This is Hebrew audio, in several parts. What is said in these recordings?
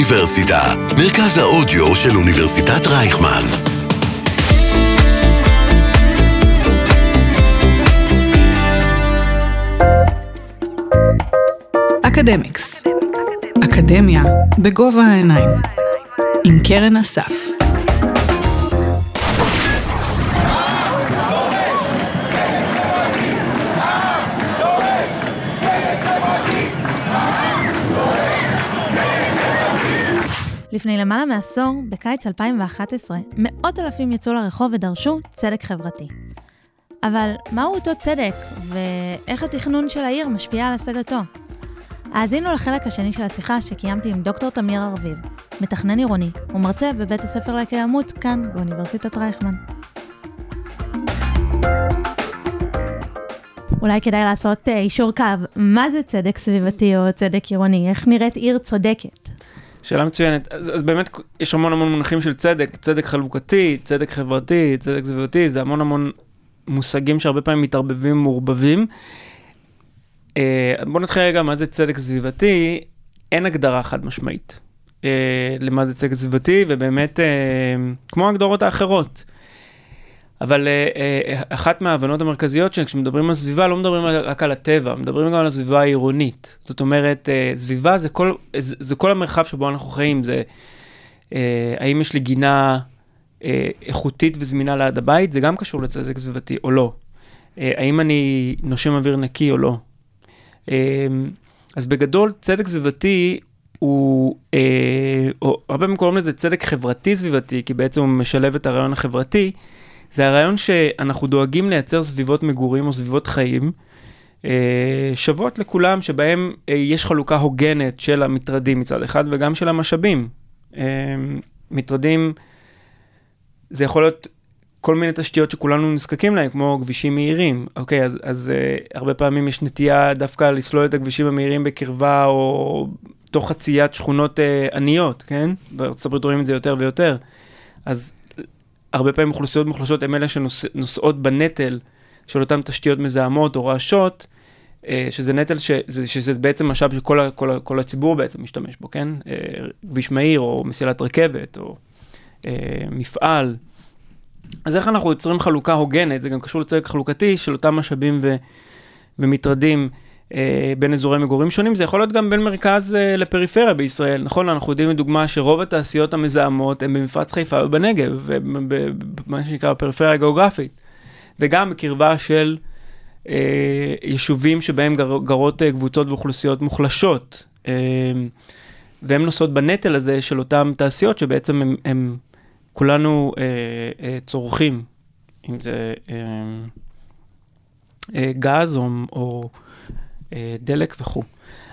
האוניברסיטה, מרכז האודיו של אוניברסיטת רייכמן. אקדמיקס, אקדמיה בגובה העיניים, עם קרן אסף. לפני למעלה מעשור, בקיץ 2011, מאות אלפים יצאו לרחוב ודרשו צדק חברתי. אבל מהו אותו צדק, ואיך התכנון של העיר משפיע על השגתו? האזינו לחלק השני של השיחה שקיימתי עם דוקטור תמיר ארביב, מתכנן עירוני ומרצה בבית הספר לקיימות כאן באוניברסיטת רייכמן. אולי כדאי לעשות אישור אה, קו, מה זה צדק סביבתי או צדק עירוני? איך נראית עיר צודקת? שאלה מצוינת. אז, אז באמת יש המון המון מונחים של צדק, צדק חלוקתי, צדק חברתי, צדק סביבתי, זה המון המון מושגים שהרבה פעמים מתערבבים ומעורבבים. אה, בואו נתחיל רגע מה זה צדק סביבתי, אין הגדרה חד משמעית אה, למה זה צדק סביבתי, ובאמת, אה, כמו ההגדרות האחרות. אבל אחת מההבנות המרכזיות שכשמדברים על סביבה, לא מדברים רק על הטבע, מדברים גם על הסביבה העירונית. זאת אומרת, סביבה זה כל, זה כל המרחב שבו אנחנו חיים, זה האם יש לי גינה איכותית וזמינה ליד הבית, זה גם קשור לצדק סביבתי או לא. האם אני נושם אוויר נקי או לא. אז בגדול, צדק סביבתי הוא, אה, או הרבה פעמים קוראים לזה צדק חברתי סביבתי, כי בעצם הוא משלב את הרעיון החברתי. זה הרעיון שאנחנו דואגים לייצר סביבות מגורים או סביבות חיים אה, שוות לכולם, שבהם אה, יש חלוקה הוגנת של המטרדים מצד אחד וגם של המשאבים. אה, מטרדים, זה יכול להיות כל מיני תשתיות שכולנו נזקקים להן, כמו כבישים מהירים. אוקיי, אז, אז הרבה פעמים יש נטייה דווקא לסלול את הכבישים המהירים בקרבה או תוך חציית שכונות עניות, כן? בארצות הברית רואים את זה יותר ויותר. אז הרבה פעמים אוכלוסיות מוחלשות הן אלה שנושאות בנטל של אותן תשתיות מזהמות או רעשות, uh, שזה נטל שזה, שזה בעצם משאב שכל כל כל הציבור בעצם משתמש בו, כן? Uh, כביש מהיר או מסילת רכבת או uh, מפעל. אז איך אנחנו יוצרים חלוקה הוגנת, זה גם קשור לצדק חלוקתי של אותם משאבים ו, ומטרדים אה, בין אזורי מגורים שונים, זה יכול להיות גם בין מרכז אה, לפריפריה בישראל, נכון? אנחנו יודעים לדוגמה שרוב התעשיות המזהמות הן במפרץ חיפה ובנגב, ובמה שנקרא פריפריה גיאוגרפית, וגם בקרבה של אה, יישובים שבהם גר, גרות אה, קבוצות ואוכלוסיות מוחלשות. אה, והן נושאות בנטל הזה של אותן תעשיות שבעצם הן כולנו אה, אה, צורכים, אם זה אה, אה, גז או, או אה, דלק וכו'.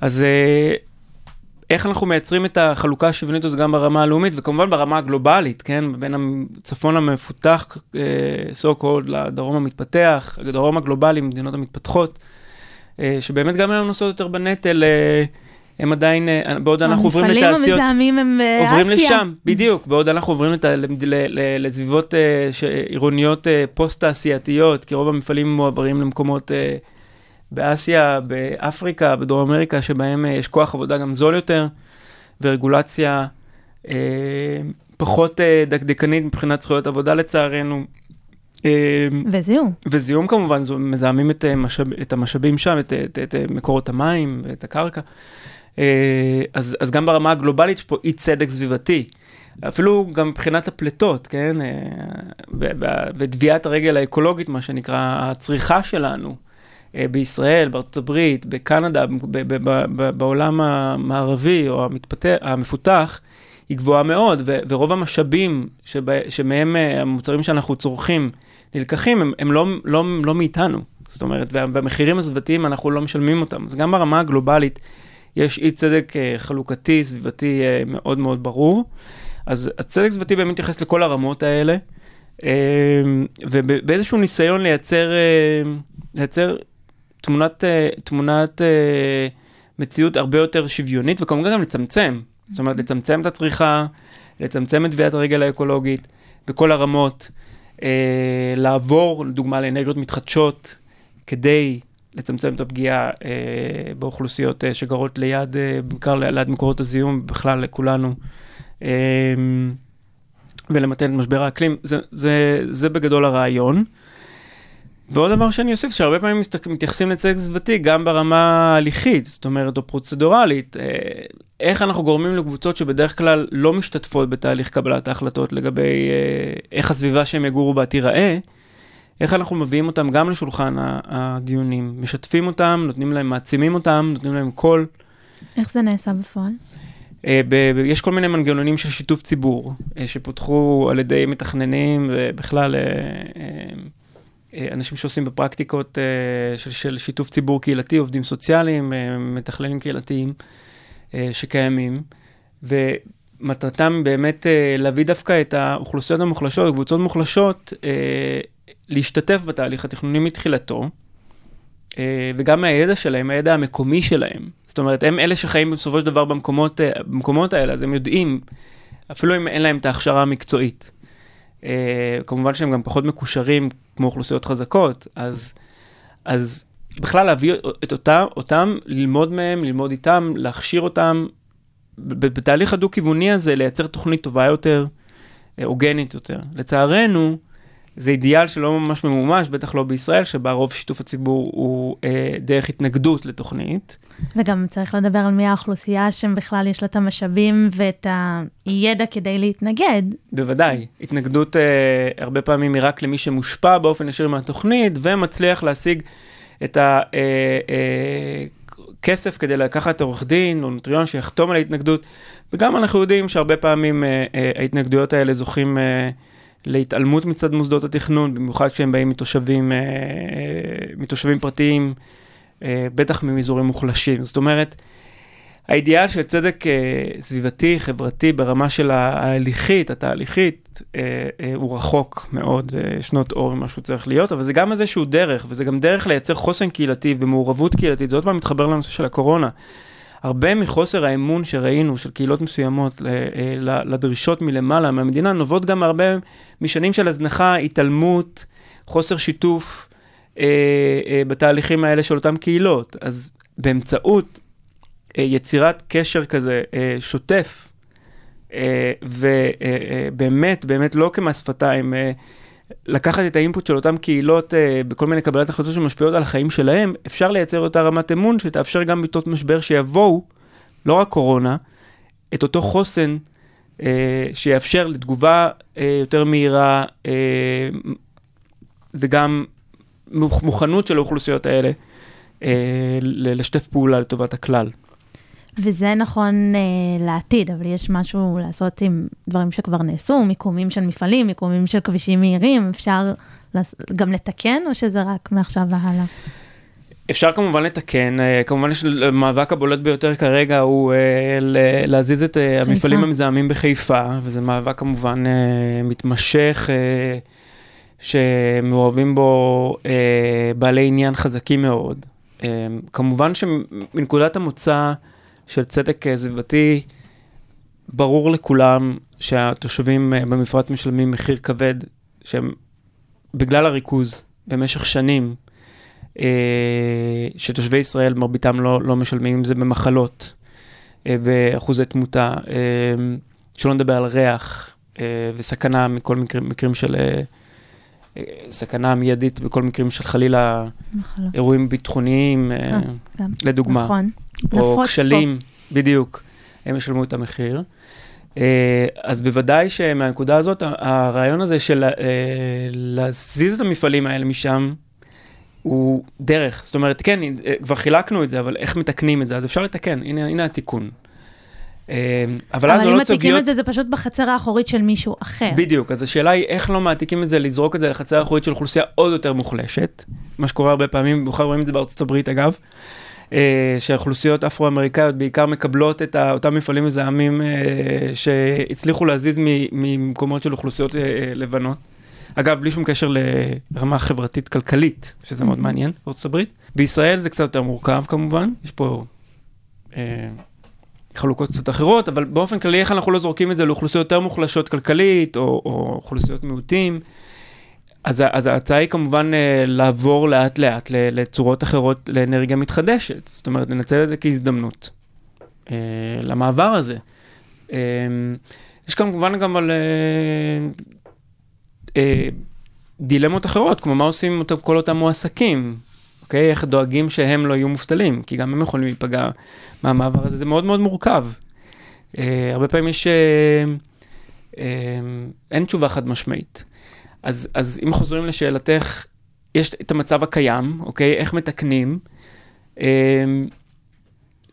אז אה, איך אנחנו מייצרים את החלוקה השוויונית הזאת גם ברמה הלאומית, וכמובן ברמה הגלובלית, כן? בין הצפון המפותח, אה, so called, לדרום המתפתח, לדרום הגלובלי, מדינות המתפתחות, אה, שבאמת גם היום נושאות יותר בנטל. אה, הם עדיין, אה, בעוד אנחנו עוברים לתעשיות... המפעלים המזהמים הם באסיה. אה, עוברים לשם, בדיוק. בעוד אנחנו עוברים לת... לסביבות אה, עירוניות פוסט-תעשייתיות, כי רוב המפעלים מועברים למקומות באסיה, באפריקה, בדרום אמריקה, שבהם יש כוח עבודה גם זול יותר, ורגולציה פחות דקדקנית מבחינת זכויות עבודה לצערנו. וזיהום. וזיהום כמובן, מזהמים את, משאב, את המשאבים שם, את, את, את מקורות המים ואת הקרקע. אה, אז, אז גם ברמה הגלובלית יש פה אי צדק סביבתי. אפילו גם מבחינת הפליטות, כן? ותביעת אה, הרגל האקולוגית, מה שנקרא, הצריכה שלנו אה, בישראל, בארצות הברית, בקנדה, בעולם המערבי או המתפתח, המפותח, היא גבוהה מאוד, ורוב המשאבים שבה, שמהם המוצרים שאנחנו צורכים נלקחים, הם, הם לא, לא, לא מאיתנו. זאת אומרת, והמחירים הסביבתיים, אנחנו לא משלמים אותם. אז גם ברמה הגלובלית, יש אי צדק אה, חלוקתי, סביבתי אה, מאוד מאוד ברור. אז הצדק סביבתי באמת מתייחס לכל הרמות האלה, אה, ובאיזשהו ניסיון לייצר, לייצר תמונת, תמונת מציאות הרבה יותר שוויונית, וכמובן גם לצמצם. זאת אומרת, לצמצם את הצריכה, לצמצם את טביעת הרגל האקולוגית בכל הרמות, לעבור, לדוגמה, לאנרגיות מתחדשות, כדי לצמצם את הפגיעה אה, באוכלוסיות אה, שגרות ליד, אה, בעיקר ליד מקורות הזיהום, בכלל לכולנו, אה, ולמתן את משבר האקלים, זה, זה, זה בגדול הרעיון. ועוד דבר שאני אוסיף, שהרבה פעמים מתייחסים לצדק סביבתי גם ברמה ההליכית, זאת אומרת, או פרוצדורלית. אה, איך אנחנו גורמים לקבוצות שבדרך כלל לא משתתפות בתהליך קבלת ההחלטות לגבי אה, איך הסביבה שהם יגורו בה תיראה, איך אנחנו מביאים אותם גם לשולחן הדיונים, משתפים אותם, נותנים להם, מעצימים אותם, נותנים להם קול. איך זה נעשה בפועל? אה, יש כל מיני מנגנונים של שיתוף ציבור, שפותחו על ידי מתכננים ובכלל... אה, אנשים שעושים בפרקטיקות אה, של, של שיתוף ציבור קהילתי, עובדים סוציאליים, אה, מתכללים קהילתיים שקיימים, ומטרתם באמת להביא דווקא את האוכלוסיות המוחלשות, קבוצות מוחלשות, להשתתף בתהליך התכנוני מתחילתו, וגם מהידע שלהם, הידע המקומי שלהם. זאת אומרת, הם אלה שחיים בסופו של דבר במקומות, במקומות האלה, אז הם יודעים, אפילו אם אין להם את ההכשרה המקצועית. Uh, כמובן שהם גם פחות מקושרים כמו אוכלוסיות חזקות, אז, אז בכלל להביא את אותם, אותם, ללמוד מהם, ללמוד איתם, להכשיר אותם, בתהליך הדו-כיווני הזה לייצר תוכנית טובה יותר, אה, הוגנת יותר. לצערנו, זה אידיאל שלא ממש ממומש, בטח לא בישראל, שבה רוב שיתוף הציבור הוא אה, דרך התנגדות לתוכנית. וגם צריך לדבר על מי האוכלוסייה שבכלל יש לה את המשאבים ואת הידע כדי להתנגד. בוודאי. התנגדות אה, הרבה פעמים היא רק למי שמושפע באופן ישיר מהתוכנית, ומצליח להשיג את הכסף אה, כדי לקחת עורך דין או נוטריון שיחתום על ההתנגדות. וגם אנחנו יודעים שהרבה פעמים אה, אה, ההתנגדויות האלה זוכים... אה, להתעלמות מצד מוסדות התכנון, במיוחד כשהם באים מתושבים, אה, מתושבים פרטיים, אה, בטח מאזורים מוחלשים. זאת אומרת, האידיאל של צדק אה, סביבתי, חברתי, ברמה של ההליכית, התהליכית, הוא רחוק מאוד, שנות אור ממה שהוא צריך להיות, אבל זה גם איזשהו דרך, וזה גם דרך לייצר חוסן קהילתי ומעורבות קהילתית. זה עוד פעם מתחבר לנושא של הקורונה. הרבה מחוסר האמון שראינו של קהילות מסוימות אה, לדרישות מלמעלה מהמדינה, נובעות גם הרבה משנים של הזנחה, התעלמות, חוסר שיתוף אה, אה, בתהליכים האלה של אותן קהילות. אז באמצעות אה, יצירת קשר כזה אה, שוטף, אה, ובאמת, אה, באמת לא כמס שפתיים, אה, לקחת את האינפוט של אותן קהילות אה, בכל מיני קבלת החלטות שמשפיעות על החיים שלהם, אפשר לייצר אותה רמת אמון שתאפשר גם בעיתות משבר שיבואו, לא רק קורונה, את אותו חוסן אה, שיאפשר לתגובה אה, יותר מהירה אה, וגם מוכנות של האוכלוסיות האלה אה, לשתף פעולה לטובת הכלל. וזה נכון uh, לעתיד, אבל יש משהו לעשות עם דברים שכבר נעשו, מיקומים של מפעלים, מיקומים של כבישים מהירים, אפשר. גם לתקן, או שזה רק מעכשיו והלאה? אפשר כמובן לתקן, אה, כמובן המאבק הבולט ביותר כרגע הוא אה, להזיז את חיפה. המפעלים המזהמים בחיפה, וזה מאבק כמובן מתמשך, שמעורבים בו בעלי עניין חזקים מאוד. כמובן שמנקודת המוצא, של צדק אה, סביבתי, ברור לכולם שהתושבים אה, במפרץ משלמים מחיר כבד, שהם בגלל הריכוז במשך שנים, אה, שתושבי ישראל מרביתם לא, לא משלמים, אם זה במחלות ואחוזי תמותה, שלא נדבר על ריח וסכנה מכל מקרים, מקרים של... סכנה מיידית בכל מקרים של חלילה מחלות. אירועים ביטחוניים, לדוגמה. נכון. או כשלים, בדיוק, הם ישלמו את המחיר. אה, אז בוודאי שמהנקודה הזאת, הרעיון הזה של אה, להזיז את המפעלים האלה משם, הוא דרך. זאת אומרת, כן, אה, כבר חילקנו את זה, אבל איך מתקנים את זה? אז אפשר לתקן, הנה, הנה התיקון. אבל אז עולות סוגיות... אבל אם מעתיקים את זה, זה פשוט בחצר האחורית של מישהו אחר. בדיוק, אז השאלה היא איך לא מעתיקים את זה, לזרוק את זה לחצר האחורית של אוכלוסייה עוד יותר מוחלשת, מה שקורה הרבה פעמים, במיוחד רואים את זה בארצות הברית אגב. אה, שאוכלוסיות אפרו-אמריקאיות בעיקר מקבלות את אותם מפעלים מזהמים אה, שהצליחו להזיז ממקומות של אוכלוסיות אה, לבנות. אגב, בלי שום קשר לרמה חברתית-כלכלית, שזה מאוד מעניין, הברית. בישראל זה קצת יותר מורכב כמובן, יש פה אה, חלוקות קצת אחרות, אבל באופן כללי, איך אנחנו לא זורקים את זה לאוכלוסיות יותר מוחלשות כלכלית, או, או אוכלוסיות מיעוטים. אז, אז ההצעה היא כמובן אה, לעבור לאט לאט לצורות אחרות לאנרגיה מתחדשת, זאת אומרת לנצל את זה כהזדמנות אה, למעבר הזה. אה, יש כמובן גם על דילמות אחרות, כמו מה עושים עם כל אותם מועסקים, אוקיי? איך דואגים שהם לא יהיו מובטלים, כי גם הם יכולים להיפגע מהמעבר הזה, זה מאוד מאוד מורכב. הרבה פעמים יש, אין תשובה חד משמעית. אז, אז אם חוזרים לשאלתך, יש את המצב הקיים, אוקיי? איך מתקנים? אה,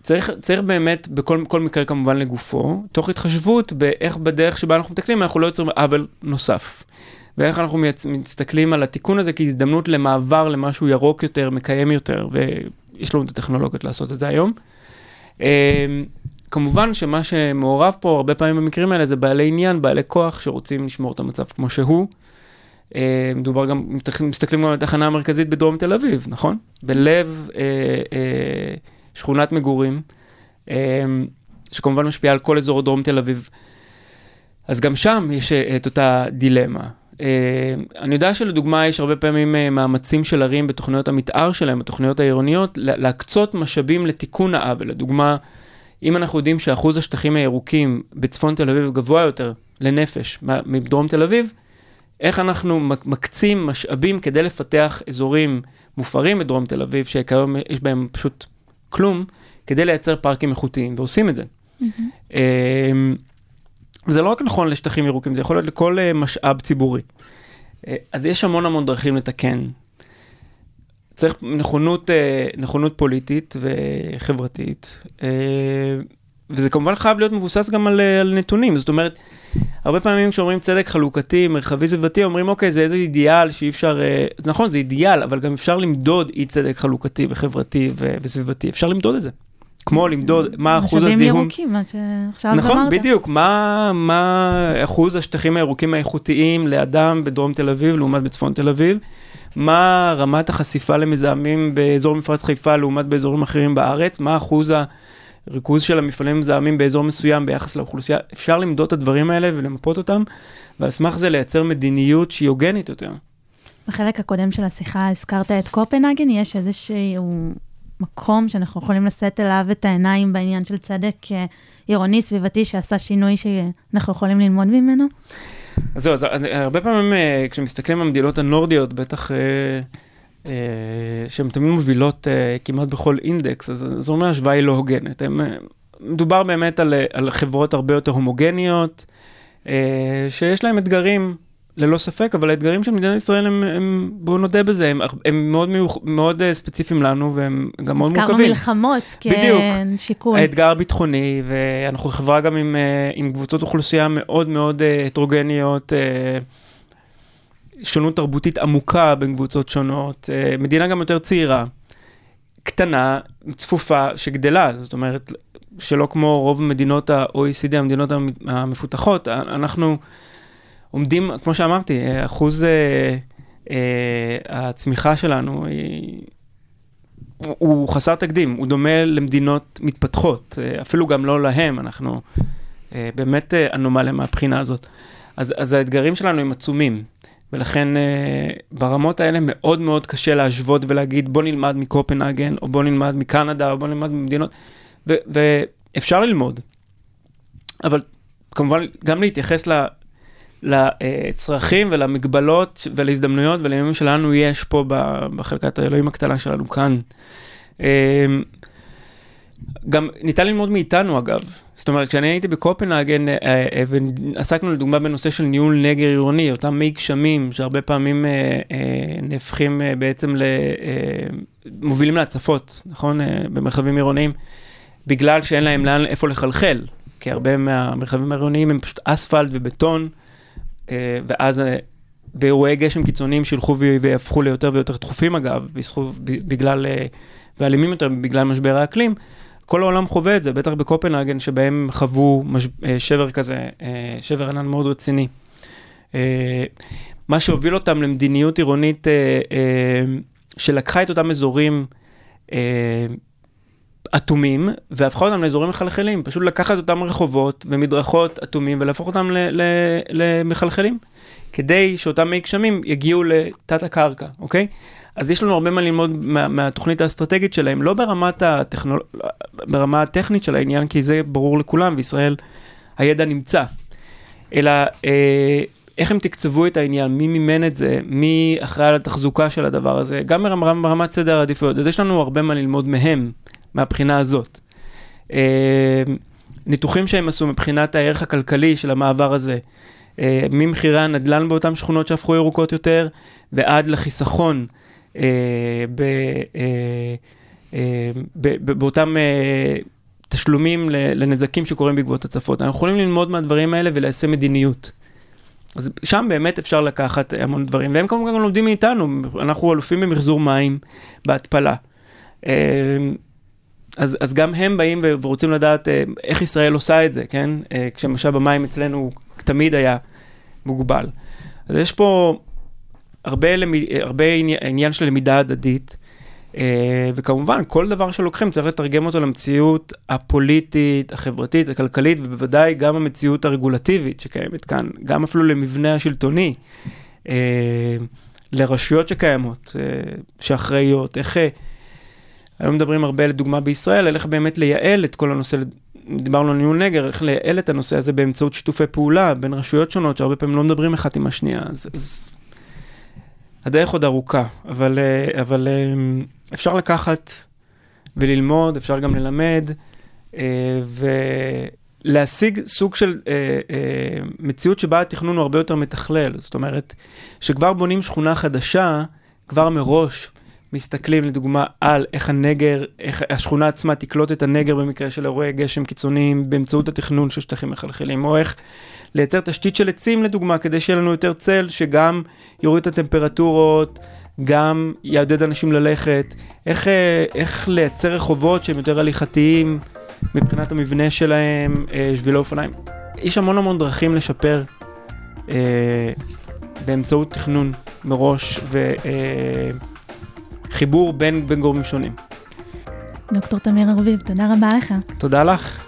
צריך, צריך באמת, בכל מקרה כמובן לגופו, תוך התחשבות באיך בדרך שבה אנחנו מתקנים, אנחנו לא יוצרים עוול נוסף. ואיך אנחנו מסתכלים על התיקון הזה כהזדמנות למעבר למשהו ירוק יותר, מקיים יותר, ויש לנו את הטכנולוגיות לעשות את זה היום. אה, כמובן שמה שמעורב פה הרבה פעמים במקרים האלה זה בעלי עניין, בעלי כוח שרוצים לשמור את המצב כמו שהוא. אה, מדובר גם, מסתכלים גם על התחנה המרכזית בדרום תל אביב, נכון? בלב אה, אה, שכונת מגורים, אה, שכמובן משפיעה על כל אזור דרום תל אביב. אז גם שם יש אה, את אותה דילמה. Uh, אני יודע שלדוגמה יש הרבה פעמים מאמצים של ערים בתוכניות המתאר שלהם, בתוכניות העירוניות, להקצות משאבים לתיקון העוול. לדוגמה, אם אנחנו יודעים שאחוז השטחים הירוקים בצפון תל אביב גבוה יותר לנפש מדרום תל אביב, איך אנחנו מקצים משאבים כדי לפתח אזורים מופרים בדרום תל אביב, שכיום יש בהם פשוט כלום, כדי לייצר פארקים איכותיים, ועושים את זה. Mm-hmm. זה לא רק נכון לשטחים ירוקים, זה יכול להיות לכל uh, משאב ציבורי. Uh, אז יש המון המון דרכים לתקן. צריך נכונות, uh, נכונות פוליטית וחברתית, וזה כמובן חייב להיות מבוסס גם על, על נתונים. זאת אומרת, הרבה פעמים כשאומרים צדק חלוקתי, מרחבי סביבתי, אומרים, אוקיי, זה איזה אידיאל שאי אפשר... Uh, נכון, זה אידיאל, אבל גם אפשר למדוד אי צדק חלוקתי וחברתי ו- וסביבתי, אפשר למדוד את זה. כמו למדוד מה אחוז הזיהום. משאבים ירוקים, מה שעכשיו נכון, אמרת. נכון, בדיוק, מה, מה אחוז השטחים הירוקים האיכותיים לאדם בדרום תל אביב לעומת בצפון תל אביב, מה רמת החשיפה למזהמים באזור מפרץ חיפה לעומת באזורים אחרים בארץ, מה אחוז הריכוז של המפעלים מזהמים באזור מסוים ביחס לאוכלוסייה. אפשר למדוד את הדברים האלה ולמפות אותם, ועל סמך זה לייצר מדיניות שהיא הוגנת יותר. בחלק הקודם של השיחה הזכרת את קופנהגן, יש איזשהו מקום שאנחנו יכולים לשאת אליו את העיניים בעניין של צדק אה, עירוני סביבתי שעשה שינוי שאנחנו יכולים ללמוד ממנו? אז זהו, אז הרבה פעמים אה, כשמסתכלים על המדינות הנורדיות, בטח אה, אה, שהן תמיד מובילות אה, כמעט בכל אינדקס, אז זה אומר השוואה היא לא הוגנת. הם, אה, מדובר באמת על, על חברות הרבה יותר הומוגניות, אה, שיש להן אתגרים ללא ספק, אבל האתגרים של מדינת ישראל הם, הם בואו נודה בזה, הם, הם מאוד, מיוח, מאוד ספציפיים לנו והם גם מאוד מורכבים. הזכרנו מלחמות כשיקול. האתגר הביטחוני, ואנחנו חברה גם עם, עם קבוצות אוכלוסייה מאוד מאוד הטרוגניות, uh, שונות תרבותית עמוקה בין קבוצות שונות, uh, מדינה גם יותר צעירה, קטנה, צפופה, שגדלה, זאת אומרת, שלא כמו רוב מדינות ה-OECD, המדינות המפותחות, אנחנו... עומדים, כמו שאמרתי, אחוז אה, אה, הצמיחה שלנו היא, הוא, הוא חסר תקדים, הוא דומה למדינות מתפתחות, אה, אפילו גם לא להם, אנחנו אה, באמת אה, אנומליה מהבחינה הזאת. אז, אז האתגרים שלנו הם עצומים, ולכן אה, ברמות האלה מאוד מאוד קשה להשוות ולהגיד בוא נלמד מקופנהגן, או בוא נלמד מקנדה, או בוא נלמד ממדינות, ואפשר ללמוד. אבל כמובן גם להתייחס ל... לצרכים ולמגבלות ולהזדמנויות ולימים שלנו יש פה בחלקת האלוהים הקטנה שלנו כאן. גם ניתן ללמוד מאיתנו אגב, זאת אומרת כשאני הייתי בקופנהגן אה, אה, ועסקנו לדוגמה בנושא של ניהול נגר עירוני, אותם מי גשמים שהרבה פעמים אה, נהפכים בעצם, מובילים להצפות, נכון? במרחבים עירוניים, בגלל שאין להם לאן, איפה לחלחל, כי הרבה מהמרחבים העירוניים הם פשוט אספלט ובטון. ואז באירועי גשם קיצוניים שילכו ויהפכו ליותר ויותר דחופים אגב, בגלל, אה, ואלימים יותר בגלל משבר האקלים, כל העולם חווה את זה, בטח בקופנהגן, שבהם חוו מש... שבר כזה, שבר ענן מאוד רציני. מה שהוביל אותם למדיניות עירונית שלקחה את אותם אזורים אטומים, והפכה אותם לאזורים מחלחלים. פשוט לקחת אותם רחובות ומדרכות אטומים ולהפוך אותם למחלחלים. כדי שאותם מי גשמים יגיעו לתת הקרקע, אוקיי? אז יש לנו הרבה מה ללמוד מה, מהתוכנית האסטרטגית שלהם, לא ברמת הטכנול... ברמה הטכנית של העניין, כי זה ברור לכולם, בישראל הידע נמצא, אלא אה, איך הם תקצבו את העניין, מי מימן את זה, מי אחראי על התחזוקה של הדבר הזה, גם ברמת, ברמת סדר העדיפויות. אז יש לנו הרבה מה ללמוד מהם, מהבחינה הזאת. אה, ניתוחים שהם עשו מבחינת הערך הכלכלי של המעבר הזה, אה, ממחירי הנדל"ן באותן שכונות שהפכו ירוקות יותר, ועד לחיסכון אה, ב, אה, אה, ב, ב, באותם אה, תשלומים לנזקים שקורים בעקבות הצפות. אנחנו יכולים ללמוד מהדברים האלה וליישם מדיניות. אז שם באמת אפשר לקחת המון דברים, והם כמובן גם לומדים מאיתנו, אנחנו אלופים במחזור מים, בהתפלה. אה, אז, אז גם הם באים ורוצים לדעת אה, איך ישראל עושה את זה, כן? אה, כשמשאב המים אצלנו הוא תמיד היה מוגבל. אז יש פה הרבה, למד... הרבה עניין של למידה הדדית, אה, וכמובן, כל דבר שלוקחים צריך לתרגם אותו למציאות הפוליטית, החברתית, הכלכלית, ובוודאי גם המציאות הרגולטיבית שקיימת כאן, גם אפילו למבנה השלטוני, אה, לרשויות שקיימות, אה, שאחראיות, איך... היום מדברים הרבה, לדוגמה בישראל, על איך באמת לייעל את כל הנושא, דיברנו על ניהול נגר, איך לייעל את הנושא הזה באמצעות שיתופי פעולה בין רשויות שונות, שהרבה פעמים לא מדברים אחת עם השנייה. אז, אז הדרך עוד ארוכה, אבל, אה, אבל אה, אפשר לקחת וללמוד, אפשר גם ללמד, אה, ולהשיג סוג של מציאות שבה התכנון הוא הרבה יותר מתכלל. זאת אומרת, שכבר בונים שכונה חדשה, כבר מראש מסתכלים לדוגמה על איך הנגר, איך השכונה עצמה תקלוט את הנגר במקרה של אירועי גשם קיצוניים באמצעות התכנון של שטחים מחלחלים, או איך לייצר תשתית של עצים לדוגמה, כדי שיהיה לנו יותר צל, שגם יוריד את הטמפרטורות, גם יעודד אנשים ללכת, איך, אה, איך לייצר רחובות שהם יותר הליכתיים מבחינת המבנה שלהם, אה, שבילי אופניים. יש המון המון לשפר אה, באמצעות תכנון מראש וחיבור אה, בין, בין גורמים שונים. דוקטור תמיר ארביב, תודה רבה לך. תודה לך.